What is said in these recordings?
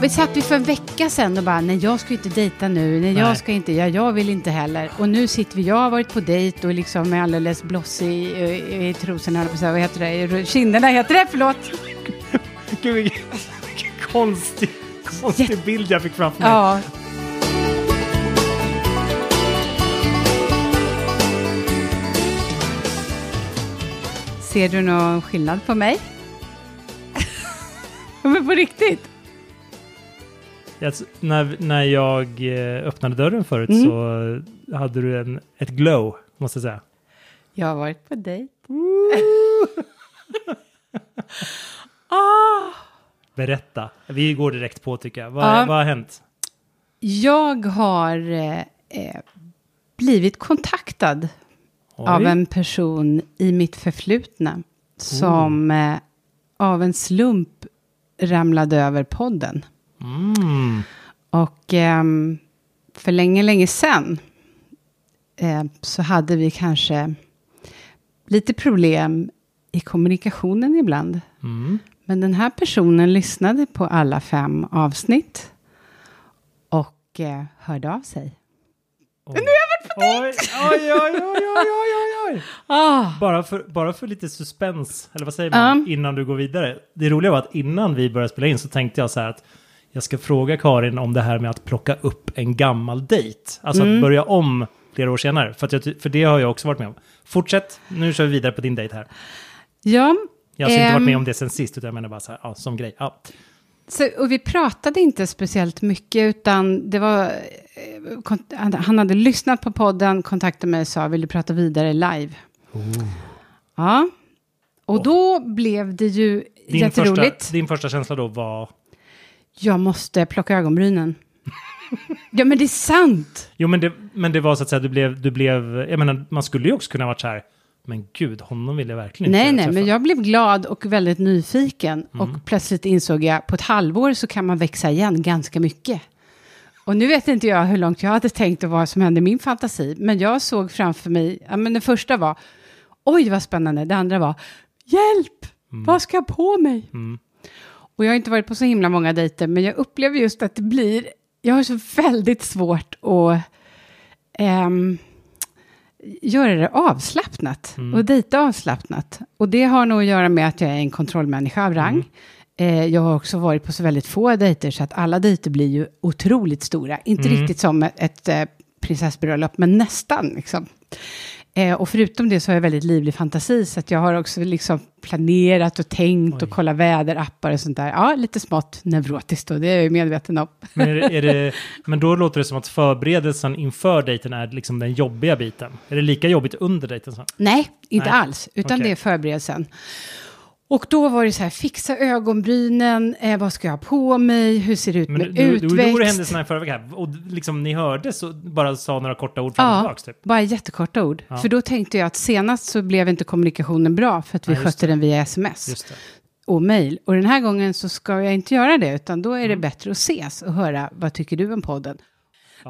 Vi satt vi för en vecka sedan och bara, nej jag ska inte dejta nu, nej jag Nej. ska inte, ja, jag vill inte heller. Och nu sitter vi, jag har varit på dejt och liksom är alldeles blossig i, i, i trosorna, jag vad heter det, kinderna heter det, förlåt. Gud, vilken konstig, konstig bild jag fick framför mig. Ja. Ser du någon skillnad på mig? Men på riktigt? När, när jag eh, öppnade dörren förut Mm. så hade du en, ett glow, måste jag säga. Jag har varit på dejt. ah. Berätta. Vi går direkt på tycker jag. Vad, Ja. vad har hänt? Jag har eh, eh, blivit kontaktad Oj. av en person i mitt förflutna som eh, av en slump ramlade över podden. Mm. Och ehm, för länge, länge sedan eh, så hade vi kanske lite problem i kommunikationen ibland. Mm. Men den här personen lyssnade på alla fem avsnitt och eh, hörde av sig. Oj. Nu har jag varit på oj, oj, oj, oj, oj, oj, oj. Ah, Bara för, bara för lite suspens, eller vad säger man, innan du går vidare. Det roliga var att innan vi började spela in så tänkte jag så här att jag ska fråga Karin om det här med att plocka upp en gammal dejt. Alltså Mm. att börja om flera år senare. För, jag, för det har jag också varit med om. Fortsätt, nu kör vi vidare på din dejt här. ja, Jag har alltså inte varit Ehm. med om det sen sist, utan jag menar bara så här, ja, som grej. Ja. så, och vi pratade inte speciellt mycket utan det var... eh, han- hade lyssnat på podden, kontaktade mig och sa vill du prata vidare live? Ja, och då blev det ju Din, jätteroligt. första, din första känsla då var... Jag måste plocka ögonbrynen. ja, men det är sant. Jo, men det, men det var så att säga, du blev, du blev... Jag menar, man skulle ju också kunna varit så här, men gud, honom vill jag verkligen Nej, inte nej, träffa. men jag blev glad och väldigt nyfiken. Mm. Och plötsligt insåg jag, på ett halvår så kan man växa igen ganska mycket. Och nu vet inte jag hur långt jag hade tänkt och vad som hände i min fantasi. Men jag såg framför mig, ja, men det första var, oj vad spännande. Det andra var, hjälp, vad ska jag på mig? Mm. Och jag har inte varit på så himla många dejter, men jag upplever just att det blir, jag har så väldigt svårt att ehm, göra det avslappnat och dejta avslappnat. Och det har nog att göra med att jag är en kontrollmänniska av rang. Eh, jag har också varit på så väldigt få dejter så att alla dejter blir ju otroligt stora. Inte riktigt som ett, ett eh, prinsessbröllop, men nästan liksom. Eh, och förutom det så har jag väldigt livlig fantasi, så att jag har också liksom planerat och tänkt och kollat väderappar och sånt där. Ja, lite smått neurotiskt och det är jag ju medveten om. Men, är det, är det, men då låter det som att förberedelsen inför dejten är liksom den jobbiga biten. Är det lika jobbigt under dejten? sen? Nej, inte Nej. alls, utan Okej. det är förberedelsen. Och då var det så här, fixa ögonbrynen, eh, vad ska jag ha på mig, hur ser det ut Men med du, utväxt? du gjorde händelserna i förra veckan och liksom ni hörde så bara sa några korta ord fram och Ja, tillbaks typ. bara jättekorta ord. Ja. För då tänkte jag att senast så blev inte kommunikationen bra för att vi just skötte den via sms det. och mejl. Och den här gången så ska jag inte göra det, utan då är det Mm. bättre att ses och höra vad tycker du om podden.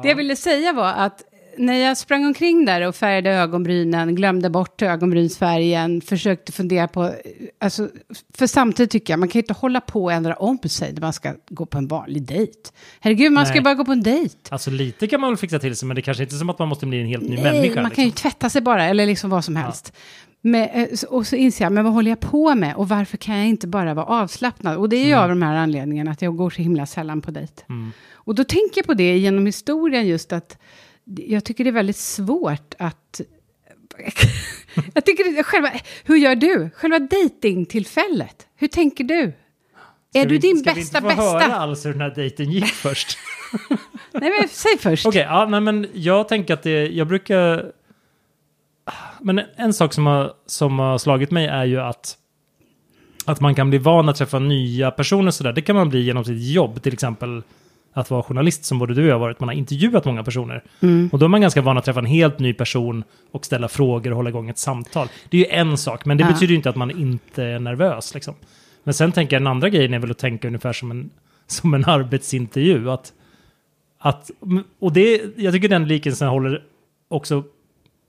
Det jag ville säga var att när jag sprang omkring där och färgade ögonbrynen, glömde bort ögonbrynsfärgen, försökte fundera på, alltså, för samtidigt tycker jag, man kan ju inte hålla på och ändra om sig när man ska gå på en vanlig dejt. Herregud, man ska Nej. ju bara gå på en dejt. Alltså lite kan man väl fixa till sig, men det kanske inte är som att man måste bli en helt ny Nej, människa. man kan ju liksom. tvätta sig bara, eller liksom vad som helst. Men, eh, och så inser jag, men vad håller jag på med? Och varför kan jag inte bara vara avslappnad? Och det är ju av de här anledningarna att jag går så himla sällan på dejt. Mm. Och då tänker jag på det genom historien just att jag tycker det är väldigt svårt att... jag tycker det, själva, hur gör du? Själva dejtingtillfället, hur tänker du? Ska är du vi- din ska bästa vi inte få höra bästa? alls hur den här dejten gick först? Nej men säg först. Okej, ja, nej, men jag tänker att det, jag brukar... Men en sak som har, som har slagit mig är ju att, att man kan bli van att träffa nya personer sådär. Det kan man bli genom sitt jobb, till exempel att vara journalist som både du och jag har varit. Man har intervjuat många personer. Och då är man ganska van att träffa en helt ny person och ställa frågor och hålla igång ett samtal. Det är ju en sak, men det Ja. betyder ju inte att man inte är nervös. Liksom. Men sen tänker jag den andra grejen är väl att tänka ungefär som en, som en arbetsintervju. Att, att, och det, jag tycker den likelsen håller också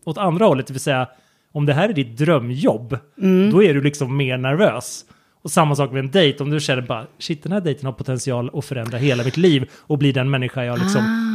åt andra hållet, det vill säga om det här är ditt drömjobb, då är du liksom mer nervös. Och samma sak med en dejt, om du känner bara shit den här dejten har potential att förändra hela mitt liv och bli den människa jag liksom... Ah.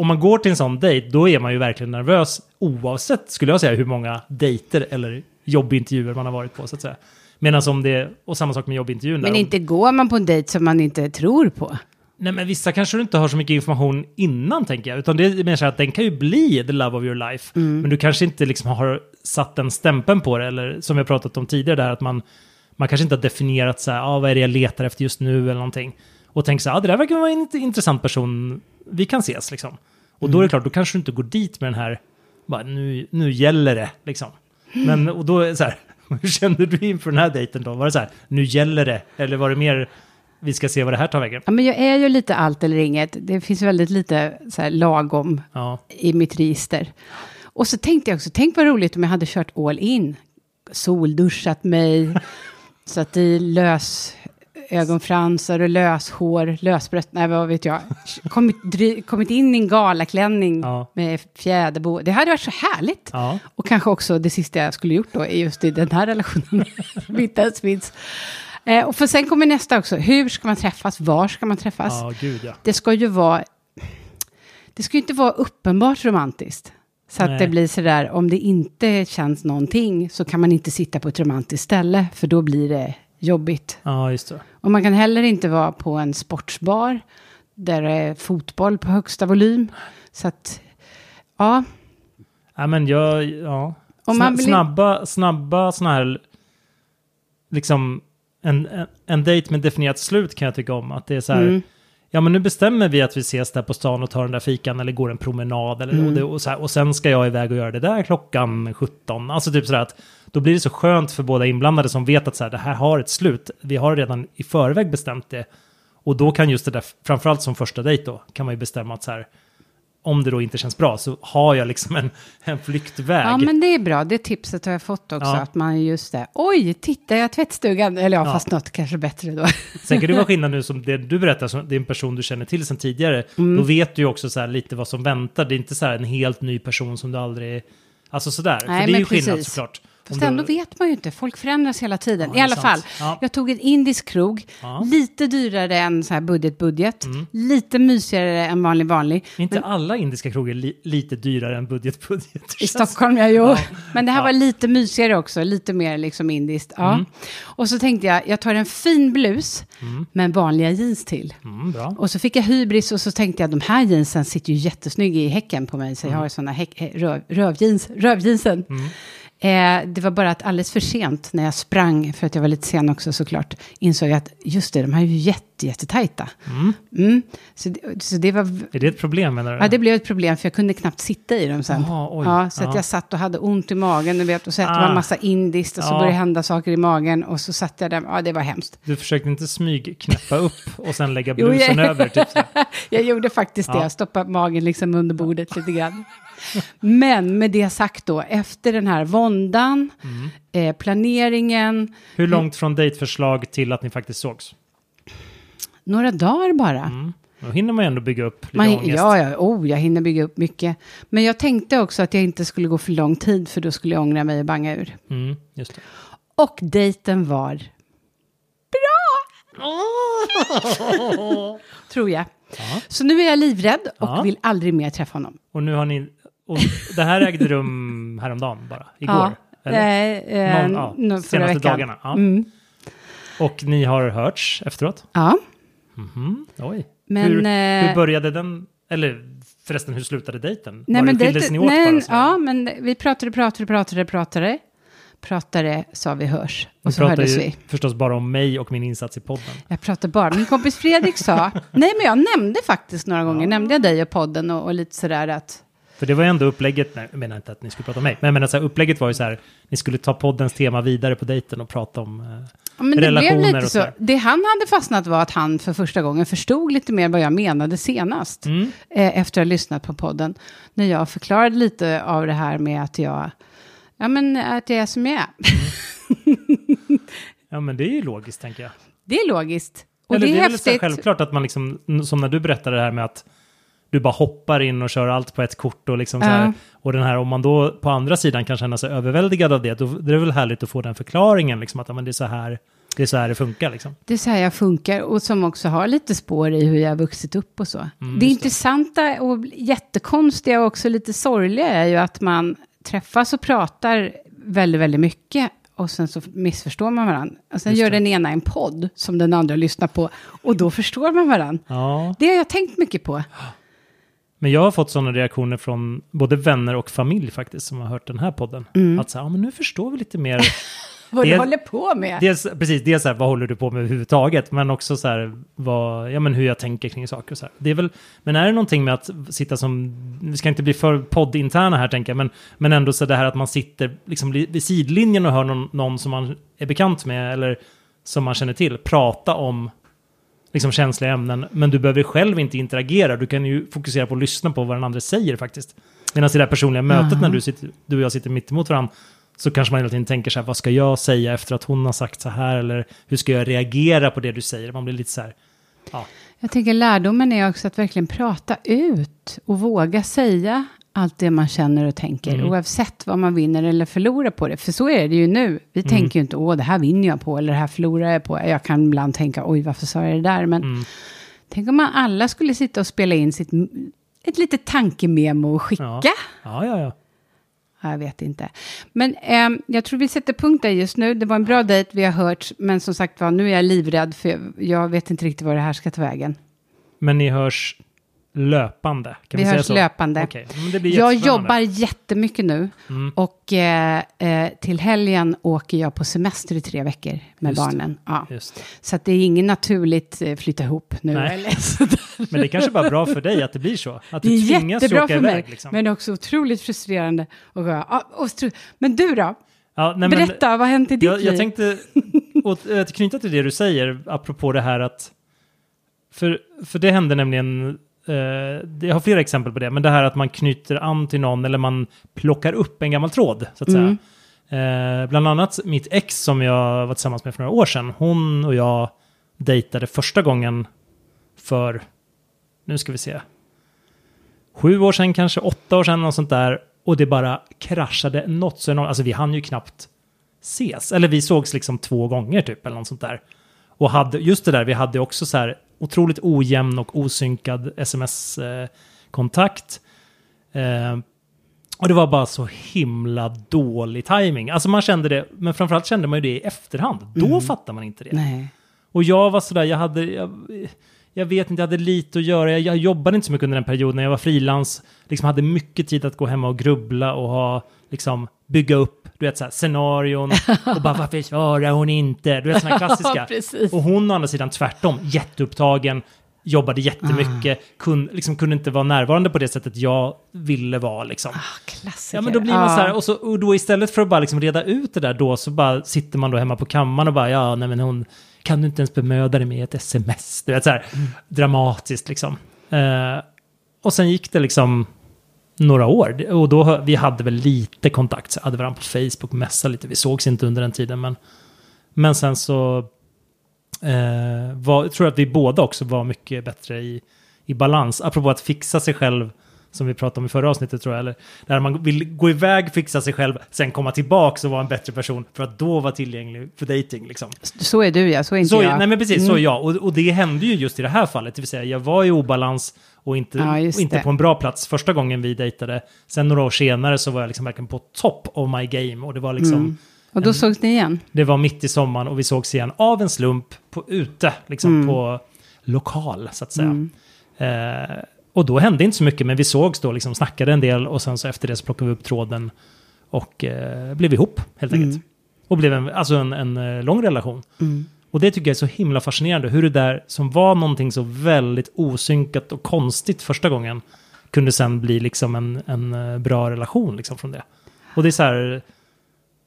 Om man går till en sån dejt, då är man ju verkligen nervös oavsett, skulle jag säga, hur många dejter eller jobbintervjuer man har varit på så att säga. Medan om det, och samma sak med jobbintervjun. Men om- inte går man på en dejt som man inte tror på. Nej, men vissa kanske du inte har så mycket information innan, tänker jag. Utan det är mer så att den kan ju bli the love of your life. Mm. Men du kanske inte liksom har satt den stämpeln på det. Eller som vi har pratat om tidigare, där att man, man kanske inte har definierat så här, ah, vad är det jag letar efter just nu eller någonting. Och tänker så här, ah, det där verkar vara en int- intressant person, vi kan ses liksom. Och då är det klart, då kanske du inte går dit med den här, bara, nu, nu gäller det liksom. Men och då är så här, hur kände du inför den här dejten då? Var det så här, nu gäller det? Eller var det mer, vi ska se vad det här tar vägen? Ja, men jag är ju lite allt eller inget. Det finns väldigt lite så här, lagom Ja. i mitt register. Och så tänkte jag också, tänk vad roligt om jag hade kört all in. Solduschat mig, satt i lös ögonfransar och löshår, lösbröst, nej vad vet jag. Kommit, dry, kommit in i en galaklänning Ja. med fjäderbo. Det hade varit så härligt. Ja. Och kanske också det sista jag skulle gjort då, är just i den här relationen. inte ens minns. Eh, och för sen kommer nästa också, hur ska man träffas, var ska man träffas? Ja, gud det ska ju vara... Det ska ju inte vara uppenbart romantiskt. Så att Nej. det blir sådär, om det inte känns någonting så kan man inte sitta på ett romantiskt ställe, för då blir det jobbigt. Ja, just det. Och man kan heller inte vara på en sportsbar där det är fotboll på högsta volym. Så att, ja, Ja, men jag, ja. Om man vill- Snabba, snabba sådana här, liksom, en, en, en dejt med definierat slut kan jag tycka om. Att det är så här, Mm. Ja men nu bestämmer vi att vi ses där på stan och tar den där fikan eller går en promenad. Eller, Mm. och, det, och, så här, och sen ska jag iväg och göra det där klockan 17. Alltså typ sådär att då blir det så skönt för båda inblandade som vet att så här, det här har ett slut. Vi har redan i förväg bestämt det. Och då kan just det där, framförallt som första dejt då, kan man ju bestämma att så här, om det då inte känns bra så har jag liksom en, en flyktväg. ja, men det är bra. Det tipset har jag fått också. Ja. Att man just det, oj, titta jag tvättstugan. Eller ja, Ja. fast något kanske bättre då. Sen kan det vara skillnad nu som det du berättar, som det är en person du känner till sedan tidigare. Mm. Då vet du ju också så här lite vad som väntar. Det är inte så här en helt ny person som du aldrig... Alltså sådär. Nej, För det är ju skillnad precis. såklart. Fast ändå vet man ju inte, folk förändras hela tiden. Ja, I alla fall, sant. Ja. jag tog en indisk krog, Ja. lite dyrare än så här budget-budget, Mm. lite mysigare än vanlig vanlig. Inte alla indiska krogar li, lite dyrare än budget-budget? Det I Stockholm, ja, jo. Men det här var lite mysigare också, lite mer liksom indiskt. Ja. Mm. Och så tänkte jag, jag tar en fin blus med vanliga jeans till. Mm. Och så fick jag hybris och så tänkte jag, de här jeansen sitter ju jättesnygga i häcken på mig, så jag har ju sådana häck, röv, rövjeans, rövjeansen. Eh, det var bara att alldeles för sent när jag sprang, för att jag var lite sen också såklart, insåg jag att just det, de här är ju jätte, jättetajta. Mm. Mm. Så, det, så det var... Är det ett problem menar du? Ja, det blev ett problem för jag kunde knappt sitta i dem sen. Jaha, oj. ja, så att Ja. jag satt och hade ont i magen, du vet, och så äter Ah. man massa indiskt och så Ja. började det hända saker i magen och så satt jag där, ja det var hemskt. Du försökte inte smyg knäppa upp och sen lägga Jo, blusen jag- över? Typ. Jag gjorde faktiskt det, Ja. jag stoppade magen liksom under bordet lite grann. Men med det sagt då, efter den här våndan, Mm. eh, planeringen, Hur långt från dejtförslag till att ni faktiskt sågs? några dagar bara. Mm. Då hinner man ju ändå bygga upp lite Man, ångest. ja, ja, oh, jag hinner bygga upp mycket. Men jag tänkte också att jag inte skulle gå för lång tid, för då skulle jag ångra mig och banga ur. Mm, just det. Och dejten var tror jag. Ja. Så nu är jag livrädd och Ja. vill aldrig mer träffa honom. Och nu har ni... Och det här ägde rum häromdagen bara? Igår? Ja, Eller? eh, eh, Någon- ja, senaste veckan. dagarna, ja. Mm. Och ni har hörts efteråt? Ja, Mhm, Oj. men... hur, eh, hur började den? Eller förresten, hur slutade dejten? nej, Var men det skildes dejten- ni åt nej, bara? Så? Ja, men vi pratade, pratade, pratade, pratade. Pratade, sa vi hörs. Och så hördes vi. förstås bara om mig och min insats i podden. Jag pratade bara. Min kompis Fredrik sa, nej men jag nämnde faktiskt några gånger, nämnde jag dig och podden och, och lite sådär att, För det var ju ändå upplägget, nej, jag menar inte att ni skulle prata om mig, men jag menar så här, upplägget var ju så här, ni skulle ta poddens tema vidare på dejten och prata om... Eh, men det blev Relationer lite och så. sådär. Det han hade fastnat var att han för första gången förstod lite mer vad jag menade senast. mm, eh, efter att ha lyssnat på podden. När jag förklarade lite av det här med att jag, ja men att jag är som jag är. ja, men det är ju logiskt tänker jag. Det är logiskt. Och Eller det är, det är väl så självklart att man liksom, som när du berättade det här med att du bara hoppar in och kör allt på ett kort och liksom så här. Ja. Och den här, om man då på andra sidan kan känna sig överväldigad av det, då är det väl härligt att få den förklaringen, liksom att men det är så här det är så här det funkar liksom. Det är så här jag funkar och som också har lite spår i hur jag har vuxit upp och så. Mm, det intressanta och jättekonstiga och också lite sorgliga är ju att man träffas och pratar väldigt, väldigt mycket och sen så missförstår man varandra. Och sen Just gör det. den ena en podd som den andra lyssnar på och då förstår man varandra. Ja, Det har jag tänkt mycket på. men jag har fått sådana reaktioner från både vänner och familj faktiskt som har hört den här podden. Att så här, ja men nu förstår vi lite mer. Vad Det- du håller på med. dels, precis, dels så här, vad håller du på med överhuvudtaget, men också så här, vad, ja, men hur jag tänker kring saker. Och så här. Det är väl, men är det någonting med att sitta som, vi ska inte bli för poddinterna här tänker jag, men, men ändå så det här att man sitter liksom li- vid sidlinjen och hör någon, någon som man är bekant med eller som man känner till prata om liksom känsliga ämnen, men du behöver själv inte interagera, du kan ju fokusera på att lyssna på vad den andra säger faktiskt. Medan i det här personliga mötet Aha. när du, sitter, du och jag sitter mitt emot varandra, så kanske man hela tiden tänker så här, vad ska jag säga efter att hon har sagt så här, eller hur ska jag reagera på det du säger? Man blir lite så här, ja, Jag tänker lärdomen är också att verkligen prata ut och våga säga allt det man känner och tänker, Mm. oavsett vad man vinner eller förlorar på det. För så är det ju nu. Vi Mm. tänker ju inte, åh, det här vinner jag på, eller det här förlorar jag på. Jag kan ibland tänka, oj, varför sa jag det där? Men mm, tänk om man alla skulle sitta och spela in sitt, ett litet tankememo och skicka. Ja. ja, ja, ja. Ja, Jag vet inte. Men ehm, jag tror vi sätter punkt där just nu. Det var en bra dejt vi har hört, men som sagt var, nu är jag livrädd, för jag, jag vet inte riktigt var det här ska ta vägen. Men ni hörs löpande, kan vi, Vi hörs så? löpande. Men det blir Jag jobbar jättemycket nu Mm. och eh, eh, till helgen åker jag på semester i tre veckor med Just det. barnen. Ja. Just det. Så att det är inget naturligt eh, flytta ihop nu. Men det kanske bara är bra för dig att det blir så. Att Det du är tvingas jättebra åka för mig, iväg. Liksom. men det är också otroligt frustrerande. Och, och, men du då? ja, nej, men- Berätta, vad har hänt i ditt Jag, liv? jag tänkte åt, att knyta till det du säger, apropå det här att... För, för det hände nämligen... Eh, jag har flera exempel på det, men det här att man knyter an till någon eller man plockar upp en gammal tråd, så att Mm. säga. Eh, bland annat mitt ex som jag var tillsammans med för några år sedan, hon och jag dejtade första gången för, nu ska vi se, sju år sedan kanske, åtta år sedan, något sånt där. Och det bara kraschade något så enormt. Alltså vi hann ju knappt ses. Eller vi sågs liksom två gånger typ, eller något sånt där. Och hade, just det där, vi hade också så här otroligt ojämn och osynkad sms-kontakt. Eh, och det var bara så himla dålig timing. Alltså man kände det, men framförallt kände man ju det i efterhand. Då fattar man inte det. Nej. Och jag var sådär, jag hade, jag, jag vet inte, jag hade lite att göra. Jag, jag jobbade inte så mycket under den perioden. Jag var frilans, liksom hade mycket tid att gå hemma och grubbla och ha, liksom, bygga upp, du vet såhär, scenarion. och bara, varför svarar hon inte? Du vet sådana klassiska. Och hon å andra sidan tvärtom, jätteupptagen, jobbade jättemycket, kun, liksom, kunde inte vara närvarande på det sättet jag ville vara. Liksom. Ah. Ja men då blir man Ja. så här, och, så, och då istället för att bara liksom reda ut det där då så bara sitter man då hemma på kammaren och bara ja nej men hon kan du inte ens bemöda dig med ett sms. Du vet så här dramatiskt liksom. Eh, och sen gick det liksom några år och då vi hade väl lite kontakt, så hade varandra på Facebook, messa lite, vi sågs inte under den tiden men men sen så eh, var, jag tror att vi båda också var mycket bättre i, i balans. Apropå att fixa sig själv, som vi pratade om i förra avsnittet tror jag, eller där man vill gå iväg, fixa sig själv, sen komma tillbaka och vara en bättre person för att då vara tillgänglig för dating. Liksom. Så är du ja, så är inte Så, jag. nej men precis, så är Mm. jag. Och, och det hände ju just i det här fallet, det vill säga jag var i obalans och inte, Ja, och inte på en bra plats första gången vi dejtade. Sen några år senare så var jag liksom verkligen på top of my game och det var liksom Mm. Och då sågs ni igen? det var mitt i sommaren och vi sågs igen av en slump på, ute, liksom Mm. på lokal så att säga. Eh, och då hände inte så mycket, men vi sågs då, liksom snackade en del och sen så efter det så plockade vi upp tråden och eh, blev ihop helt enkelt. Mm. Och blev en, alltså en, en eh, lång relation. Mm. Och det tycker jag är så himla fascinerande, hur det där som var någonting så väldigt osynkat och konstigt första gången kunde sen bli liksom en, en eh, bra relation liksom från det. Och det är så här,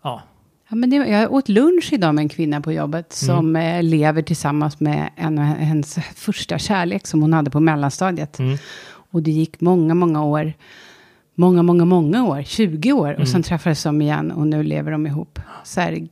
ja, Ja, men det, jag åt lunch idag med en kvinna på jobbet Mm. som eh, lever tillsammans med en av hennes första kärlek som hon hade på mellanstadiet. Mm. Och det gick många, många år. Många, många, många år. 20 år. Mm. Och sen träffades de igen och nu lever de ihop. Så här,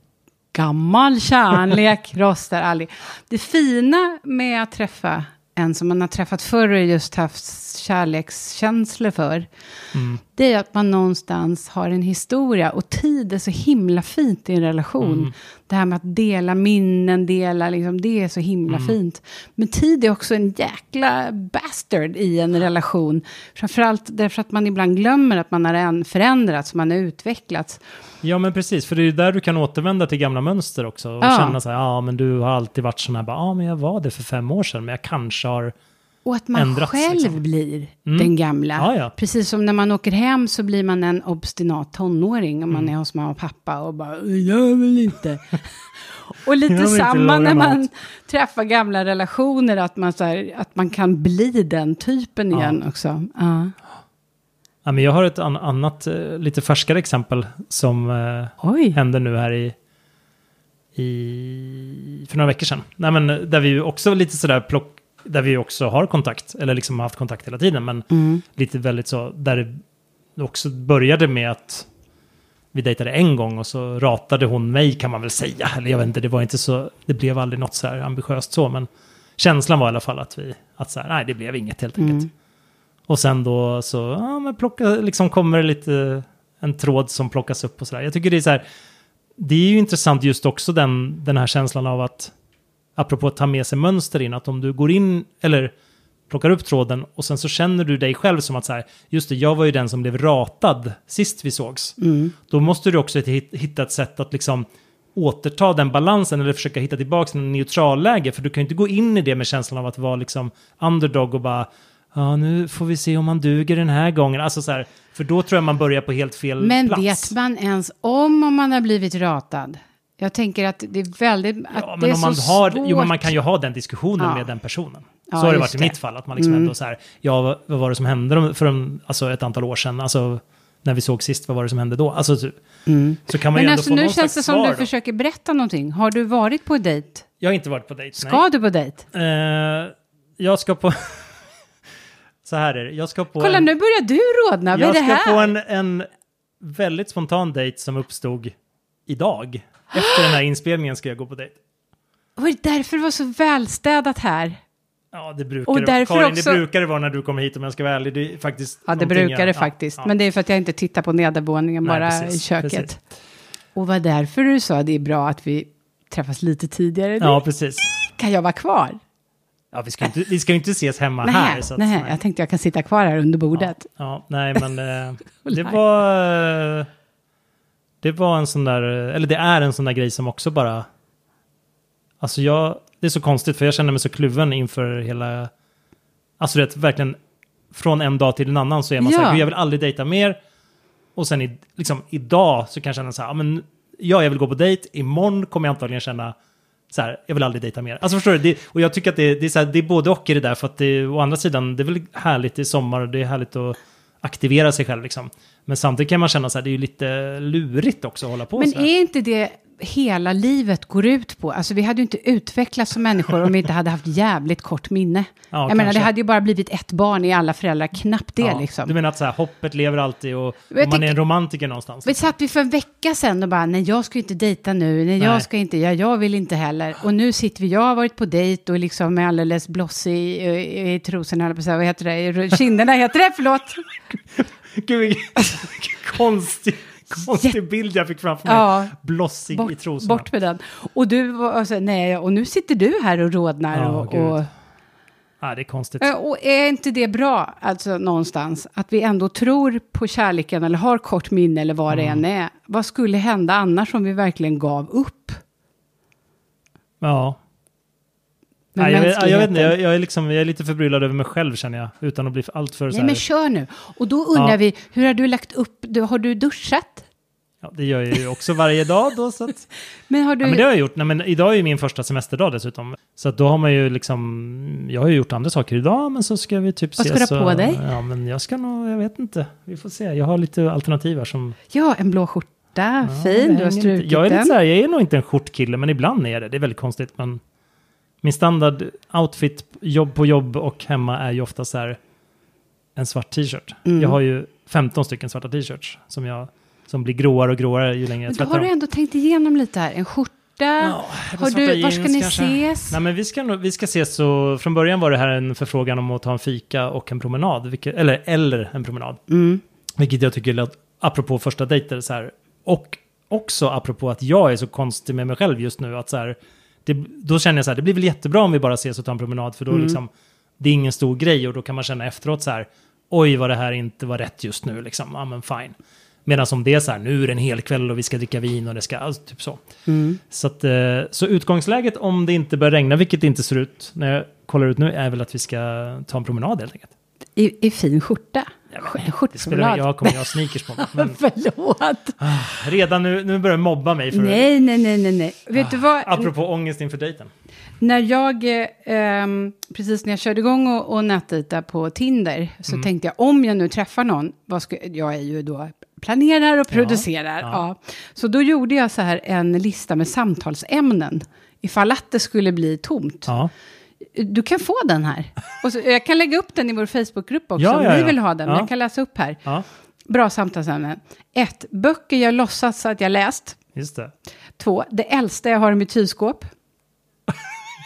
gammal kärlek rostar aldrig. Det fina med att träffa en som man har träffat förr och just haft kärlekskänslor för. Mm. Det är att man någonstans har en historia och tid är så himla fint i en relation. Mm. Det här med att dela minnen, dela, liksom, det är så himla Mm. fint. Men tid är också en jäkla bastard i en relation. Framförallt därför att man ibland glömmer att man har förändrats, man har utvecklats. Ja, men precis. För det är där du kan återvända till gamla mönster också. Och Ja. känna så här, ja, men du har alltid varit sån här, ja, men jag var det för fem år sedan, men jag kanske har... Och att man Ändrats, själv liksom. blir Mm. den gamla. Ja, ja. Precis som när man åker hem så blir man en obstinat tonåring om man Mm. är hos mamma och pappa och bara jag vill inte. och lite samma när man mat. träffar gamla relationer, att man, så här, att man kan bli den typen Ja. igen också. Ja. Ja, men jag har ett an- annat, eh, lite färskare exempel som eh, hände nu här i, i... för några veckor sedan. Nej, men eh, där vi också lite sådär plock... Där vi också har kontakt, eller liksom har haft kontakt hela tiden, men mm. lite väldigt så, där det också började med att vi dejtade en gång och så ratade hon mig kan man väl säga. Eller jag vet inte, det var inte så, det blev aldrig något så här ambitiöst så, men känslan var i alla fall att vi, att så här, nej det blev inget helt enkelt. Mm. Och sen då så, ja men plocka, liksom kommer det lite en tråd som plockas upp och sådär. Jag tycker det är så här, det är ju intressant just också den, den här känslan av att, apropå att ta med sig mönster in, att om du går in, eller plockar upp tråden och sen så känner du dig själv som att så här, just det, jag var ju den som blev ratad sist vi sågs. Mm. Då måste du också hit- hitta ett sätt att liksom återta den balansen eller försöka hitta tillbaka till en neutralläge. För du kan ju inte gå in i det med känslan av att vara liksom underdog och bara ja, nu får vi se om man duger den här gången. Alltså så här, för då tror jag man börjar på helt fel Men plats. vet man ens om om man har blivit ratad? Jag tänker att det är väldigt... Att Ja, men om man har, svårt. jo, men man kan ju ha den diskussionen Ja. med den personen. Ja, så har det varit i det. mitt fall, att man liksom Mm. ändå så här, ja, vad- var det som hände de- för en, alltså ett antal år sedan? Alltså, när vi såg sist, vad var det som hände då? Alltså, så, så kan man Men ju ändå alltså få nu känns det som du då. försöker berätta någonting. Har du varit på dejt? Jag har inte varit på dejt, Ska du på dejt? nej. Eh, jag ska på... så här är det, jag ska på... Kolla en, nu börjar du rodna. Vad är Jag det ska här? på en, en väldigt spontan dejt som uppstod idag. Efter den här inspelningen ska jag gå på dejt. Och det är därför det var så välstädat här. Ja, det brukar Och det Karin, också- det brukar det vara när du kommer hit om jag ska vara ärlig. Det är faktiskt Ja, det brukar det jag- faktiskt. ja, Men det är för att jag inte tittar på nedervåningen, Nej, bara precis, i köket. precis. Och vad därför du sa det är bra att vi träffas lite tidigare. Ja, ja, precis. Kan jag vara kvar? Ja, vi ska inte, vi ska inte ses hemma här. Nej, Så att, nej, jag tänkte jag kan sitta kvar här under bordet. Ja, nej, men eh, det Nej. var... eh, Det var en sån där, eller det är en sån där grej som också bara... Alltså jag, det är så konstigt för jag känner mig så kluven inför hela... Alltså det är verkligen från en dag till en annan så är man så Ja. här, "Gud, jag vill aldrig dejta mer. Och sen i, liksom, idag så kan jag känna så här, ja, men ja, jag vill gå på dejt, imorgon kommer jag antagligen känna så här, jag vill aldrig dejta mer. Alltså förstår du, det, och jag tycker att det, det, är så här, det är både och i det där, för att det, å andra sidan, det är väl härligt i sommar det är härligt att aktivera sig själv liksom. Men samtidigt kan man känna så här, det är ju lite lurigt också att hålla på Men så här. är inte det hela livet går ut på? Alltså vi hade ju inte utvecklats som människor om vi inte hade haft jävligt kort minne. Ja, jag menar, det kanske. hade ju bara blivit ett barn i alla föräldrar, knappt det Ja, liksom. Du menar att så här, hoppet lever alltid och, och Jag man är tänker- en romantiker någonstans? Vi satt vi för en vecka sedan och bara, nej jag ska inte dejta nu, nej jag Nej. ska inte, ja, jag vill inte heller. Och nu sitter vi, jag har varit på dejt och liksom är alldeles blossig i, i, i trosorna, jag på att säga. vad heter det, i kinderna heter det, förlåt. Gud, vilken konstig, konstig bild jag fick framför mig. Ja. Blossig i Bort, trosorna. bort med den. Och du alltså, nej, och nu sitter du här och rodnar. Ja, och, och, Ja, det är konstigt. Eh, Och är inte det bra, alltså någonstans, att vi ändå tror på kärleken eller har kort minne eller vad det Mm. än är? Vad skulle hända annars om vi verkligen gav upp? Ja. Nej, jag, vet, jag vet inte, jag, jag, är liksom, jag är lite förbryllad över mig själv känner jag. Utan att bli allt för så Nej här. men kör nu. Och då undrar Ja. vi, hur har du lagt upp, du, har du duschat? Ja, det gör jag ju också varje dag då. Så att, Men har du... ja, men det har jag gjort. Nej, men idag är ju min första semesterdag dessutom. Så att då har man ju liksom... Jag har ju gjort andra saker idag, men så ska vi typ Vad ska du ha på och- dig? Ja, men jag ska nog... Jag vet inte. Vi får se. Jag har lite alternativ här som... Ja, en blå skjorta, Ja, fin, du har strukit Jag är den. lite så här, jag är nog inte en skjortkille, men ibland är jag det. Det är väldigt konstigt, men... Min standard outfit, jobb på jobb och hemma är ju ofta så här en svart t-shirt. Mm. Jag har ju 15 stycken svarta t-shirts som jag som blir gråare och gråare ju längre jag tvättar har du dem. ändå tänkt igenom lite här, en skjorta. Ja, har du, var ska ni kanske. ses? Nej, men vi ska, vi ska ses så... Från början var det här en förfrågan om att ta en fika och en promenad. Vilket, eller, eller en promenad. Mm. Vilket jag tycker apropå första dejter, så här, och också apropå att jag är så konstig med mig själv just nu, att så här, det, då känner jag så här, det blir väl jättebra om vi bara ses och tar en promenad, för då Mm. liksom, det är ingen stor grej och då kan man känna efteråt så här, oj vad det här inte var rätt just nu, liksom, ja men fine. Medan om det är så här, nu är det en hel kväll och vi ska dricka vin och det ska, alltså, typ så. Mm. Så, att, eh, så utgångsläget om det inte börjar regna, vilket det inte ser ut när jag kollar ut nu, är väl att vi ska ta en promenad helt enkelt. I, I fin skjorta. Ja, det spelar, jag kommer ha sneakers på mig. Men Förlåt. redan nu, nu börjar mobba mig för Nej, nej, nej, nej, nej. Vet du vad? Apropå ångest inför dejten. När jag, eh, precis när jag körde igång och, och nätdejtade på Tinder, så Mm. tänkte jag om jag nu träffar någon, vad ska, jag är ju då planerar och producerar. ja. Ja, Så då gjorde jag så här en lista med samtalsämnen, ifall att det skulle bli tomt. Ja. Du kan få den här. Och så, jag kan lägga upp den i vår Facebookgrupp också Ja, om ja, ni vill ha den. Ja. Jag kan läsa upp här. Bra samtalsämnen. 1. Böcker jag låtsas att jag läst. just det. 2. Det äldsta jag har i mitt kylskåp.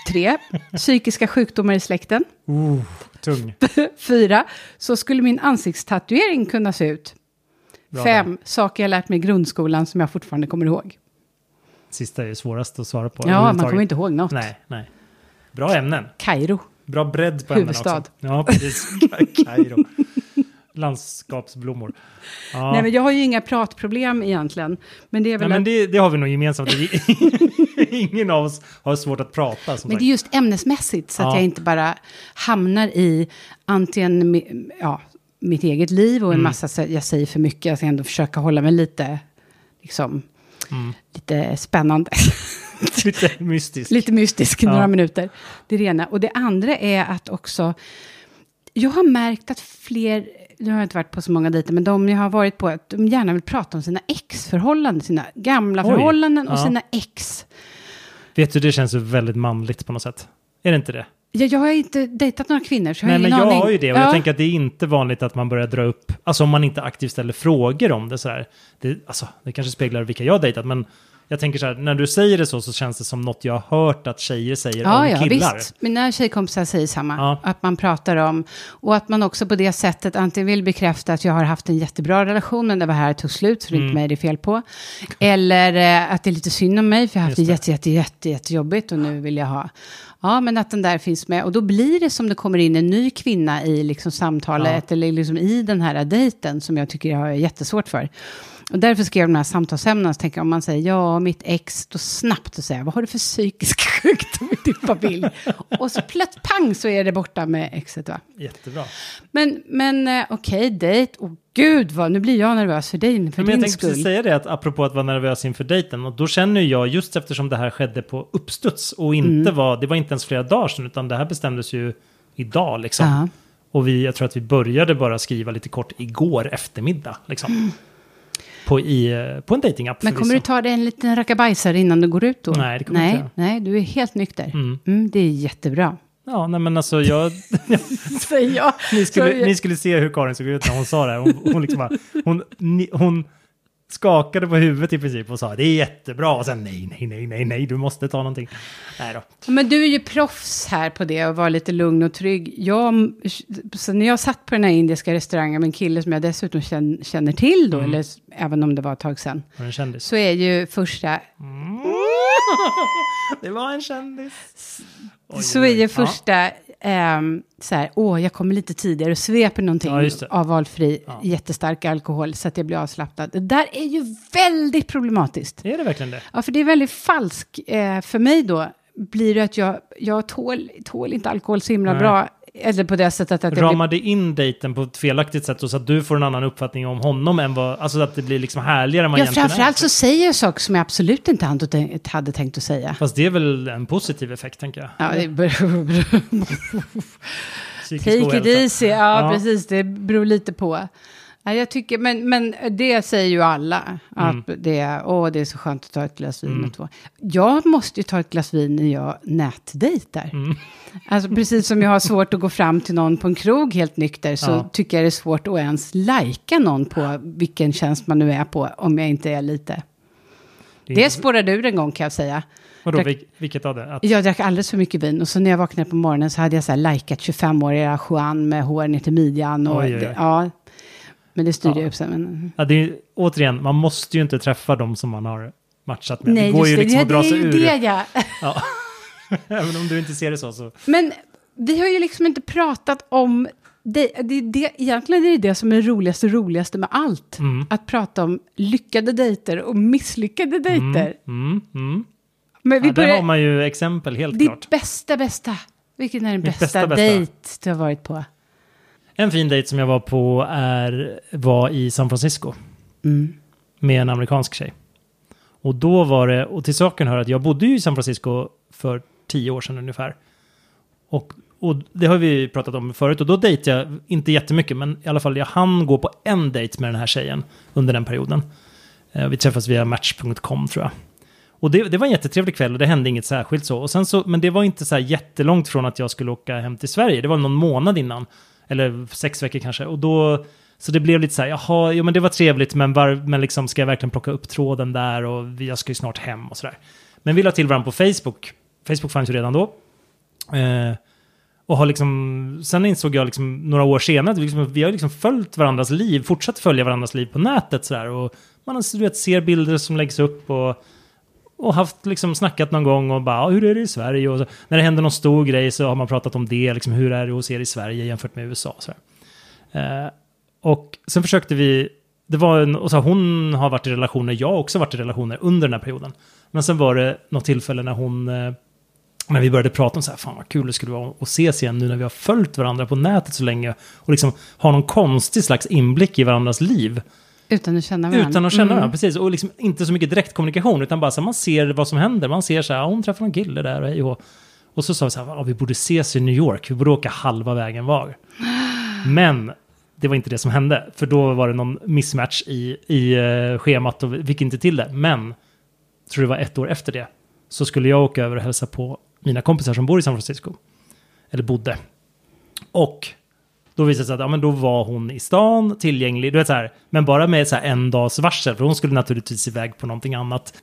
3. Psykiska sjukdomar i släkten. Uh, tung. 4. Så skulle min ansiktstatuering kunna se ut. Bra 5. Saker jag lärt mig i grundskolan som jag fortfarande kommer ihåg. Sista är ju svårast att svara på. Ja, man kommer inte ihåg något. Nej, nej. Bra ämnen. Kairo. Bra bredd på ämnena Huvudstad. också. Ja, precis. Ka- Kairo. Landskapsblommor. Ja. Nej, men jag har ju inga pratproblem egentligen. Men det är Nej, väl men att- det, det har vi nog gemensamt. Ingen av oss har svårt att prata. Men sagt. det är just ämnesmässigt så att Ja. jag inte bara hamnar i antingen ja, mitt eget liv och en Mm. massa, jag säger för mycket, jag ska ändå försöka hålla mig lite, liksom, Mm. lite spännande, Lite mystiskt. lite mystisk Ja. några minuter. Det är det ena. Och det andra är att också, jag har märkt att fler, nu har jag inte varit på så många dejter, men de jag har varit på, att de gärna vill prata om sina ex-förhållanden, sina gamla Oj. förhållanden och Ja. sina ex. Vet du, det känns ju väldigt manligt på något sätt. Är det inte det? Jag, jag har inte dejtat några kvinnor, så jag Nej, har men ingen jag aning. har ju det. Och Ja. jag tänker att det är inte vanligt att man börjar dra upp, alltså om man inte aktivt ställer frågor om det sådär. Det, alltså, det kanske speglar vilka jag har dejtat, men jag tänker så här, när du säger det så så känns det som något jag har hört att tjejer säger Ja, om ja, killar. visst. Mina tjejkompisar säger samma. Ja. Att man pratar om, och att man också på det sättet antingen vill bekräfta att jag har haft en jättebra relation, men det var här det tog slut, så det är Mm. inte mig det är fel på. Eller eh, att det är lite synd om mig, för jag har haft det Just det. jätte, jätte, jätte, jättejobbigt och nu vill jag ha. Ja, men att den där finns med. Och då blir det som det kommer in en ny kvinna i liksom samtalet, eller liksom i den här dejten, som jag tycker jag har jättesvårt för. Och därför skrev jag de här samtalsämnena, så tänker jag om man säger ja, mitt ex, då snabbt att säga, vad har du för psykisk sjukdom i din familj? och så plötsligt pang så är det borta med exet va? Jättebra. Men, men eh, okej, dejt, och gud vad, nu blir jag nervös för dig, för Men jag din tänkte precis skull. säga det, att apropå att vara nervös inför dejten, och då känner jag, just eftersom det här skedde på uppstuds och inte Mm. var, det var inte ens flera dagar sedan, utan det här bestämdes ju idag liksom. Ja. Och vi, jag tror att vi började bara skriva lite kort igår eftermiddag, liksom. På, i, på en datingapp Men kommer du ta dig en liten rackabajsare innan du går ut då? Nej, det kommer nej, inte. Nej, du är helt nykter. Mm. Mm, det är jättebra. Ja, nej men alltså jag... Jag. ni, skulle, ni skulle se hur Karin såg ut när hon sa det. Hon, hon, liksom bara, hon, ni, hon skakade på huvudet i princip och sa det är jättebra. Och sen nej, nej, nej, nej, nej, du måste ta någonting. Nej då. Men du är ju proffs här på det och var lite lugn och trygg. Jag, så när jag satt på den här indiska restaurangen med en kille som jag dessutom känner, känner till då, Mm. eller även om det var ett tag sedan, så är ju första, Det var en kändis. Oj, så är ju första ehm, så här, åh, jag kommer lite tidigare och sveper någonting Ja, av valfri Ja. jättestark alkohol så att jag blir avslappnad. Det där är ju väldigt problematiskt. Är det verkligen det? Ja, för det är väldigt falskt. Eh, för mig då blir det att jag, jag tål, tål inte alkohol så himla Nej. bra. Eller på det sättet att jag blir det in dejten på ett felaktigt sätt och så att du får en annan uppfattning om honom än vad... Alltså att det blir liksom härligare än vad Ja, egentligen framförallt är. så säger jag saker som jag absolut inte hade tänkt- att säga. Fast det är väl en positiv effekt, tänker jag. Ja, det beror, take it easy, ja, Ja. precis, det beror lite på. Ja, jag tycker, men, men det säger ju alla, att det, är, åh, det är så skönt att ta ett glas vin Mm. och två. Jag måste ju ta ett glas vin när jag nätdejtar. Mm. Alltså precis som jag har svårt att gå fram till någon på en krog helt nykter så Ja. tycker jag det är svårt att ens lajka någon på vilken tjänst man nu är på om jag inte är lite. Det Det spårade ur en gång kan jag säga. Vadå, drack- vil- vilket av det? Att, Jag drack alldeles för mycket vin och så när jag vaknade på morgonen så hade jag så här likat 25-åriga Juan med hår ner till midjan. Och Oj, oj, oj. Det, ja, Men det styrde Ja. jag upp sen. Men... Ja, det är, återigen, man måste ju inte träffa dem som man har matchat med. det går ju liksom det, att dra det är sig ju ur. det ja. Ja. Även om du inte ser det så. så. Men vi har ju liksom inte pratat om... Det, det, är det, egentligen är det det som är det roligaste roligaste med allt. Mm. Att prata om lyckade dejter och misslyckade dejter. Mm, mm. Men vi Ja, där börjar, har man ju exempel, helt ditt klart. bästa, bästa. Vilken är den Mitt bästa, bästa. dejt du har varit på? En fin dejt som jag var på är, var i San Francisco Mm. med en amerikansk tjej. Och då var det, och till saken hör att jag bodde ju i San Francisco för tio år sedan ungefär. Och, och det har vi pratat om förut och då dejtade jag, inte jättemycket, men i alla fall jag hann gå på en dejt med den här tjejen under den perioden. Eh, vi träffades via Match.com tror jag. Och det, det var en jättetrevlig kväll och det hände inget särskilt så. Och sen så. Men det var inte så här jättelångt från att jag skulle åka hem till Sverige. Det var någon månad innan. Eller sex veckor kanske. Och då, så det blev lite så här, jaha, jo men det var trevligt, men, var, men liksom ska jag verkligen plocka upp tråden där och jag ska ju snart hem och sådär. Men vi la till varandra på Facebook. Facebook fanns ju redan då. Eh, och har liksom, sen insåg jag liksom några år senare att vi, liksom, vi har liksom följt varandras liv, fortsatt följa varandras liv på nätet sådär. Och man du vet, ser bilder som läggs upp och, och haft liksom snackat någon gång och bara, hur är det i Sverige? Och så, när det händer någon stor grej så har man pratat om det, liksom, hur är det hos er i Sverige jämfört med USA? Så eh, och sen försökte vi, det var en, och så hon har varit i relationer, jag har också varit i relationer under den här perioden. Men sen var det något tillfälle när hon, eh, när vi började prata om så här, fan vad kul det skulle vara att ses igen nu när vi har följt varandra på nätet så länge och liksom har någon konstig slags inblick i varandras liv. Utan att känna varandra. Utan att känna Mm. varandra, precis. Och liksom inte så mycket direktkommunikation, utan bara så här, man ser vad som händer. Man ser så här, hon träffar någon kille där och hej och Och så sa vi så här, vi borde ses i New York, vi borde åka halva vägen var. Men det var inte det som hände, för då var det någon mismatch i, i eh, schemat och vi fick inte till det. Men, tror det var ett år efter det, så skulle jag åka över och hälsa på mina kompisar som bor i San Francisco. Eller bodde. Och då visade det sig att ja, men då var hon i stan, tillgänglig, du vet så här, men bara med så här en dags varsel, för hon skulle naturligtvis iväg på någonting annat.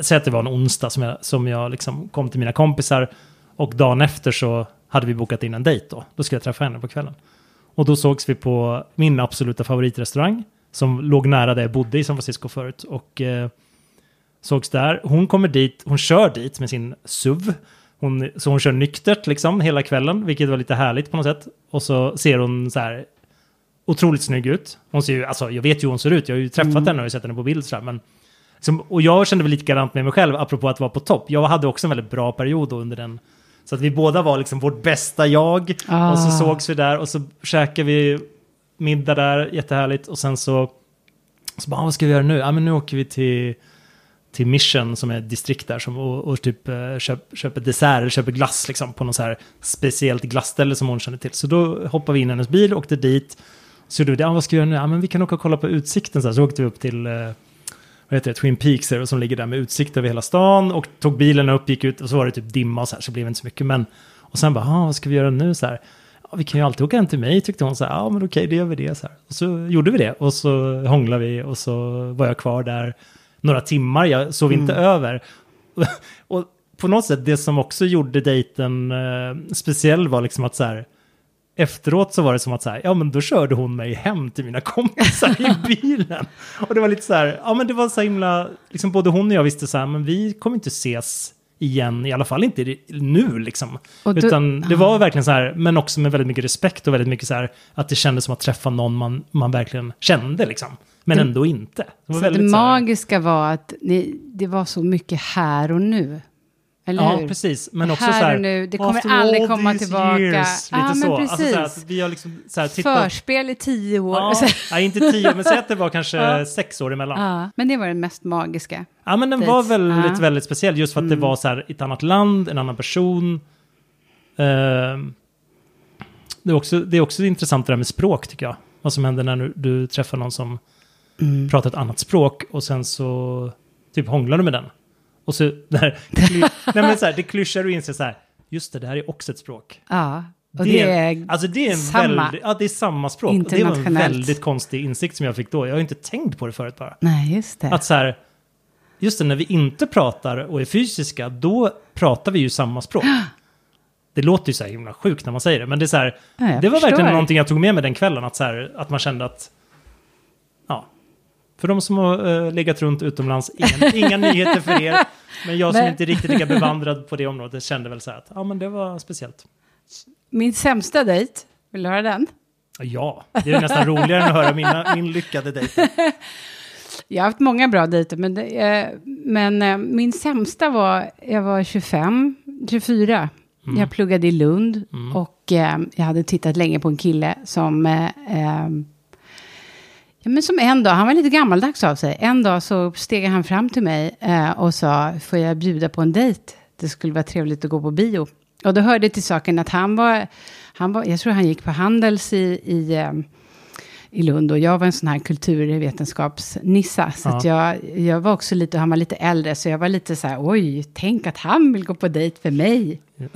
Säg att det var en onsdag som jag, som jag liksom kom till mina kompisar och dagen efter så hade vi bokat in en dejt då. Då skulle jag träffa henne på kvällen. Och då sågs vi på min absoluta favoritrestaurang som låg nära där jag bodde i San Francisco förut. Och eh, sågs där. Hon kommer dit, hon kör dit med sin SUV. Hon, så hon kör nyktert liksom hela kvällen, vilket var lite härligt på något sätt. Och så ser hon så här otroligt snygg ut. Hon ser ju, alltså jag vet ju hur hon ser ut, jag har ju träffat Mm. henne och sett henne på bild sådär, men som, och jag kände väl lite likadant med mig själv, apropå att vara på topp. Jag hade också en väldigt bra period då under den. Så att vi båda var liksom vårt bästa jag. Ah. Och så sågs vi där och så käkade vi middag där, jättehärligt. Och sen så, så bara, "Ah, vad ska vi göra nu? Ja, men nu åker vi till, till Mission som är ett distrikt där som, och, och typ eh, köp, köper dessert eller köper glass liksom på något så här speciellt glassställe som hon känner till. Så då hoppade vi in i hennes bil, åkte dit. Så gjorde vi det, ja, vad ska vi göra nu? Ja, men vi kan åka och kolla på utsikten. Så, här. så åkte vi upp till eh, vad heter det, Twin Peaks eh, som ligger där med utsikt över hela stan. Och tog bilen upp, gick ut och så var det typ dimma och så här, så blev det inte så mycket. Men, och sen bara, ah, vad ska vi göra nu? Så här, ja, vi kan ju alltid åka hem till mig, tyckte hon. Så här, ja, men okej, det gör vi det. Så, här. Och så gjorde vi det. Och så hånglade vi och så var jag kvar där några timmar. Jag sov inte över. och på något sätt, det som också gjorde dejten eh, speciell var liksom att så här, efteråt så var det som att så här, ja men då körde hon mig hem till mina kompisar i bilen. Och det var lite så här, ja men det var så himla, liksom både hon och jag visste så här, men vi kommer inte ses igen, i alla fall inte nu liksom. Då- Utan det var verkligen så här, men också med väldigt mycket respekt och väldigt mycket så här, att det kändes som att träffa någon man, man verkligen kände liksom. Men Det- ändå inte. Det Så det magiska var att ni, det var så mycket här och nu. Eller Ja, hur? precis. Men också Här så här, och nu, det kommer aldrig komma tillbaka. Years, Ja, lite men så. Alltså, så här, precis. vi har liksom så här, tittat... Förspel i tio år. Ja, nej, inte tio, men säg att det var kanske Ja. sex år emellan. ja, men det var det mest magiska. Ja, men den var väldigt, Ja. väldigt speciell just för att det var så här ett annat land, en annan person. Ehm, det, är också, det är också intressant det där med språk tycker jag. Vad som händer när du, du träffar någon som Mm. pratar ett annat språk och sen så typ hånglar du med den. Och så där, nej men så här, det klyschar du inser så här, just det, det här är också ett språk. Ja, och det, är... alltså det är en samma. väldigt, ja det är samma språk. Och det var en väldigt konstig insikt som jag fick då. Jag har inte tänkt på det förut bara. Nej, just det. Att så här, just det, när vi inte pratar och är fysiska, då pratar vi ju samma språk. Det låter ju så här himla sjukt när man säger det, men det är så här, Ja, det var förstår. verkligen någonting jag tog med mig den kvällen, att, så här, att man kände att För de som har uh, legat runt utomlands, inga, inga nyheter för er. Men jag som Men- inte är riktigt lika bevandrad på det området kände väl så här att ja, men det var speciellt. Min sämsta dejt, vill du höra den? Ja, det är nästan roligare än att höra mina, min lyckade dejt. Jag har haft många bra dejter, men, det, eh, men eh, min sämsta var, jag var 25, 24. Mm. Jag pluggade i Lund och eh, jag hade tittat länge på en kille som, eh, eh, men som en dag, han var lite gammaldags av sig, en dag så steg han fram till mig eh, och sa, får jag bjuda på en dejt? Det skulle vara trevligt att gå på bio. Och då hörde till saken att han var, han var jag tror han gick på Handels i, i eh, i Lund och jag var en sån här kulturvetenskapsnissa. Så Ja. att jag, jag var också lite, han var lite äldre, så jag var lite så här, oj, tänk att han vill gå på dejt för mig. Ja.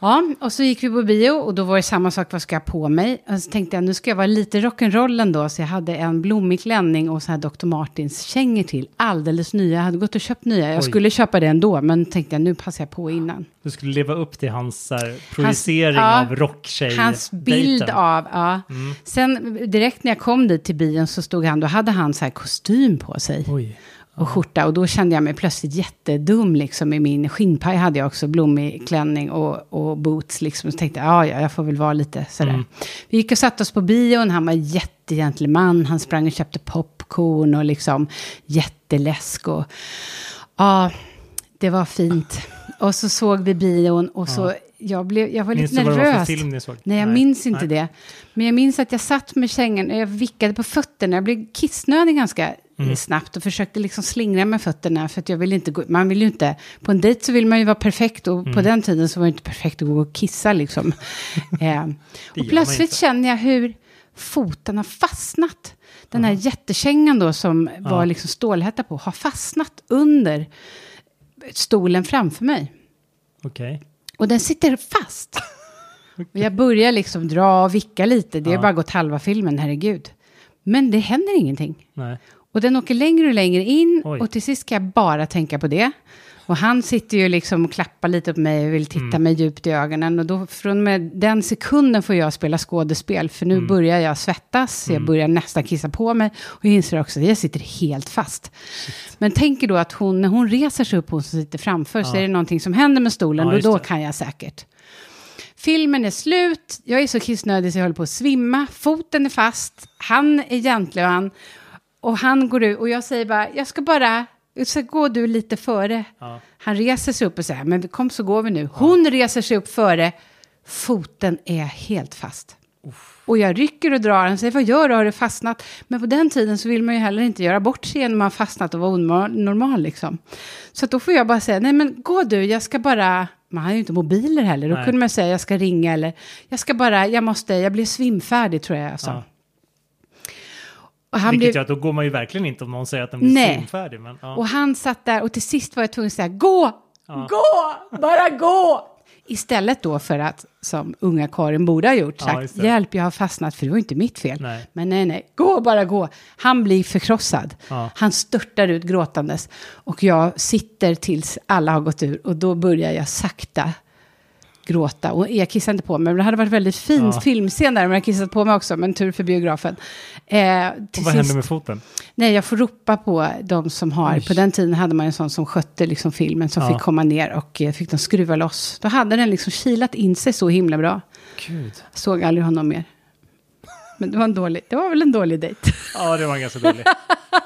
Ja, och så gick vi på bio och då var det samma sak, vad ska jag på mig? Och så tänkte jag, nu ska jag vara lite rock'n'roll ändå, så jag hade en blommig klänning och så här Dr. Martins kängor till, alldeles nya. Jag hade gått och köpt nya, jag Oj. skulle köpa det ändå, men tänkte jag, nu passar jag på innan. Du skulle leva upp till hans här, projicering ja, av rocktjej Hans bild dejten. av, ja. Mm. Sen direkt när jag kom dit till bion så stod han, då hade han så här kostym på sig. Oj. Och skjorta. Och då kände jag mig plötsligt jättedum liksom i min skinnpaj hade jag också, blommig klänning och, och boots liksom. Så tänkte jag, ja, ja, jag får väl vara lite sådär. Mm. Vi gick och satte oss på bion, han var jättegentleman, han sprang och köpte popcorn och liksom jätteläsk och ja, det var fint. Och så såg vi bion och så, jag, blev, jag var Minns lite du vad det var nervös. för film ni såg? Nej, jag minns inte det. Men jag minns att jag satt med kängan och jag vickade på fötterna. Jag blev kissnödig ganska Mm. snabbt och försökte liksom slingra med fötterna. För att jag ville inte gå, man vill ju inte, på en dejt så vill man ju vara perfekt och Mm. på den tiden så var det inte perfekt att gå och kissa liksom. eh, och plötsligt känner jag hur foten har fastnat. Den här jättekängan då som var Ja. liksom stålhätta på har fastnat under stolen framför mig. Okej. Och den sitter fast. Och jag börjar liksom dra och vicka lite. Det har Ja. bara gått halva filmen, herregud. Men det händer ingenting. Nej. Och den åker längre och längre in. Oj. Och till sist ska jag bara tänka på det. Och han sitter ju liksom och klappar lite på mig och vill titta Mm. mig djupt i ögonen. Och då från och med den sekunden får jag spela skådespel. För Mm. nu börjar jag svettas, jag börjar nästan kissa på mig. Och jag inser också att jag sitter helt fast. Men tänker då att hon, när hon reser sig upp, hon som sitter framför, så Ja. är det någonting som händer med stolen. Ja, och då det. kan jag säkert. Filmen är slut, jag är så kissnödig så jag håller på att svimma, foten är fast, han är gentleman och han går ut och jag säger bara, jag ska bara, så gå du lite före. Ja. Han reser sig upp och säger, men kom så går vi nu. Hon reser sig upp före, foten är helt fast. Och jag rycker och drar, han säger, vad gör du, har du fastnat? Men på den tiden så vill man ju heller inte göra bort sig genom att ha fastnat och vara onormal liksom. Så då får jag bara säga, nej men gå du, jag ska bara, man har ju inte mobiler heller, då Nej. kunde man säga, jag ska ringa eller, jag ska bara, jag måste, jag blir svimfärdig tror jag jag sa. Ja. Och han Vilket blev, gör att då går man ju verkligen inte om någon säger att den blir Nej. svimfärdig. Men, ja. och han satt där och till sist var jag tvungen att säga, gå, Ja. gå, bara gå. Istället då för att, som unga Karin borde ha gjort, Ja, sagt, det. hjälp, jag har fastnat, för det var inte mitt fel. Nej. Men nej, nej, gå, bara gå. Han blir förkrossad. Ja. Han störtar ut gråtandes. Och jag sitter tills alla har gått ur. Och då börjar jag sakta gråta. Och jag kissar inte på mig. Men det hade varit väldigt fin Ja. filmscen där om jag kissat på mig också. Men tur för biografen. Eh, vad sist- händer med foten? Nej, jag får ropa på de som har, Oj. på den tiden hade man en sån som skötte liksom filmen, som Ja. fick komma ner och eh, fick de skruva loss. Då hade den liksom kilat in sig så himla bra. Gud. Såg aldrig honom mer. Men det var, en dålig, det var väl en dålig dejt. Ja, det var ganska dålig.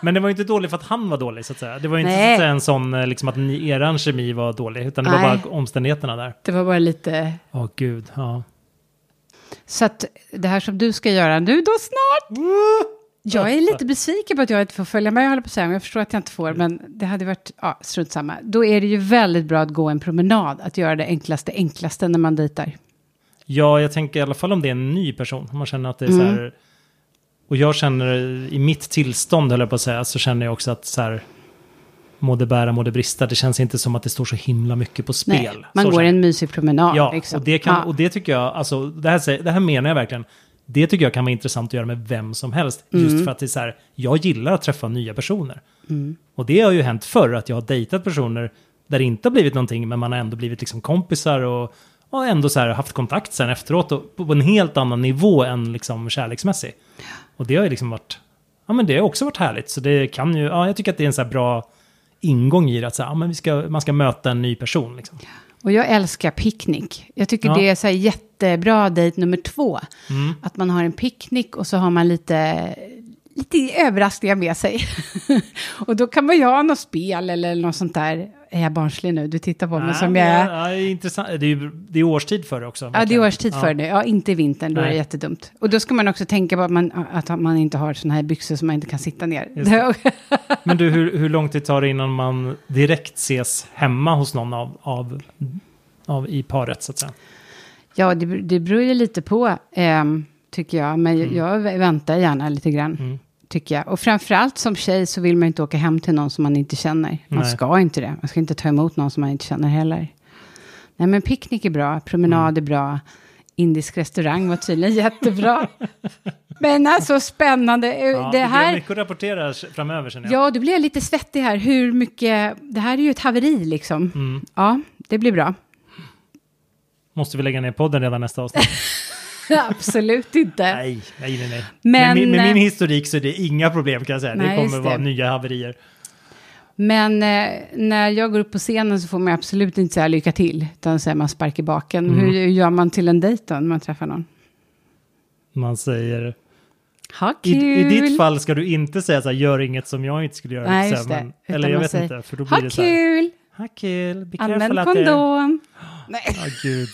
Men det var ju inte dålig för att han var dålig, så att säga. Det var ju inte Nej. så en sån, eh, liksom att ni, eran kemi var dålig, utan det var Nej. bara omständigheterna där. Det var bara lite... Åh, gud. Ja. Så att det här som du ska göra nu då snart. Jag är lite besviken på att jag inte får följa med, jag håller på att säga, men jag förstår att jag inte får, men det hade varit, ja, strunt samma. Då är det ju väldigt bra att gå en promenad, att göra det enklaste, enklaste när man dejtar. Ja, jag tänker i alla fall om det är en ny person. Om man känner att det är Mm. så här... Och jag känner, i mitt tillstånd höll jag på att säga, så känner jag också att så här... Må det bära, må det brista. Det känns inte som att det står så himla mycket på spel. Nej, man Så går en mysig promenad. Ja, liksom. och, det kan, och det tycker jag, alltså det här, det här menar jag verkligen. Det tycker jag kan vara intressant att göra med vem som helst. Just Mm. för att det är så här, jag gillar att träffa nya personer. Och det har ju hänt förr att jag har dejtat personer där det inte har blivit någonting, men man har ändå blivit liksom kompisar och, och ändå så här haft kontakt sen efteråt och på en helt annan nivå än liksom kärleksmässig. Och det har ju liksom varit, ja, men det har också varit härligt. Så det kan ju, ja, jag tycker att det är en så här bra ingång i det. Att så här, ja, men vi ska, man ska möta en ny person. Liksom. Och jag älskar picknick. Jag tycker Ja. det är så här jättebra dejt nummer två. Mm. Att man har en picknick och så har man lite, lite överraskningar med sig. och då kan man ju ha något spel eller något sånt där. Är jag barnslig nu? Du tittar på mig som jag är. Ja, det är intressant. Det är, det är årstid för det också. Ja, det är årstid Ja. för det. Ja, inte i vintern, då är det Nej. jättedumt. Och då ska man också tänka på att man, att man inte har såna här byxor som man inte kan sitta ner. Men du, hur, hur lång tid tar det innan man direkt ses hemma hos någon av, av, av i paret så att säga? ja, det, det beror ju lite på, ehm, tycker jag. Men jag väntar gärna lite grann. Mm. Tycker jag. Och framförallt som tjej så vill man inte åka hem till någon som man inte känner. Man Nej. ska inte det. Man ska inte ta emot någon som man inte känner heller. Nej, men picknick är bra, promenad är bra. Indisk restaurang var tydligen jättebra. men alltså spännande. Ja, det det blir här... mycket att rapportera framöver känner jag. Ja, då blir jag lite svettig här. Hur mycket... Det här är ju ett haveri liksom. Mm. Ja, det blir bra. Måste vi lägga ner podden redan nästa avsnitt? Absolut inte. nej, nej, nej. nej. Men, med, min, med min eh, historik så är det inga problem kan jag säga. Nej, det kommer vara det. nya haverier. Men eh, när jag går upp på scenen så får man absolut inte säga lycka till. Utan säger man spark i baken. Mm. Hur gör man till en dejt då när man träffar någon? Man säger... Ha I, kul! I ditt fall ska du inte säga så här, gör inget som jag inte skulle göra. Nej, just det. men, eller jag vet säger, inte, för då blir Ha det så här. kul! Ha kul, Använd kondom! Nej, Åh gud,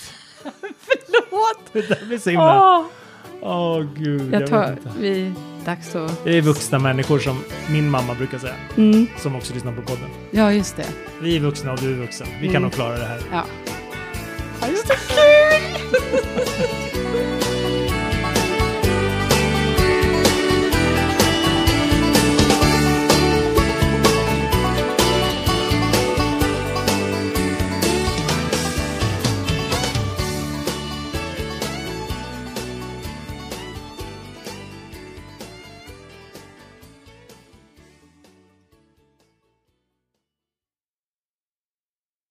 förlåt! det där blir så himla... Åh, Åh gud, jag, jag tar... Vi... Dags att... Det är vuxna människor som min mamma brukar säga, Mm, som också lyssnar på podden. ja, just det. Vi är vuxna och du är vuxen. Vi kan Mm. nog klara det här. Ja. Ha det så kul!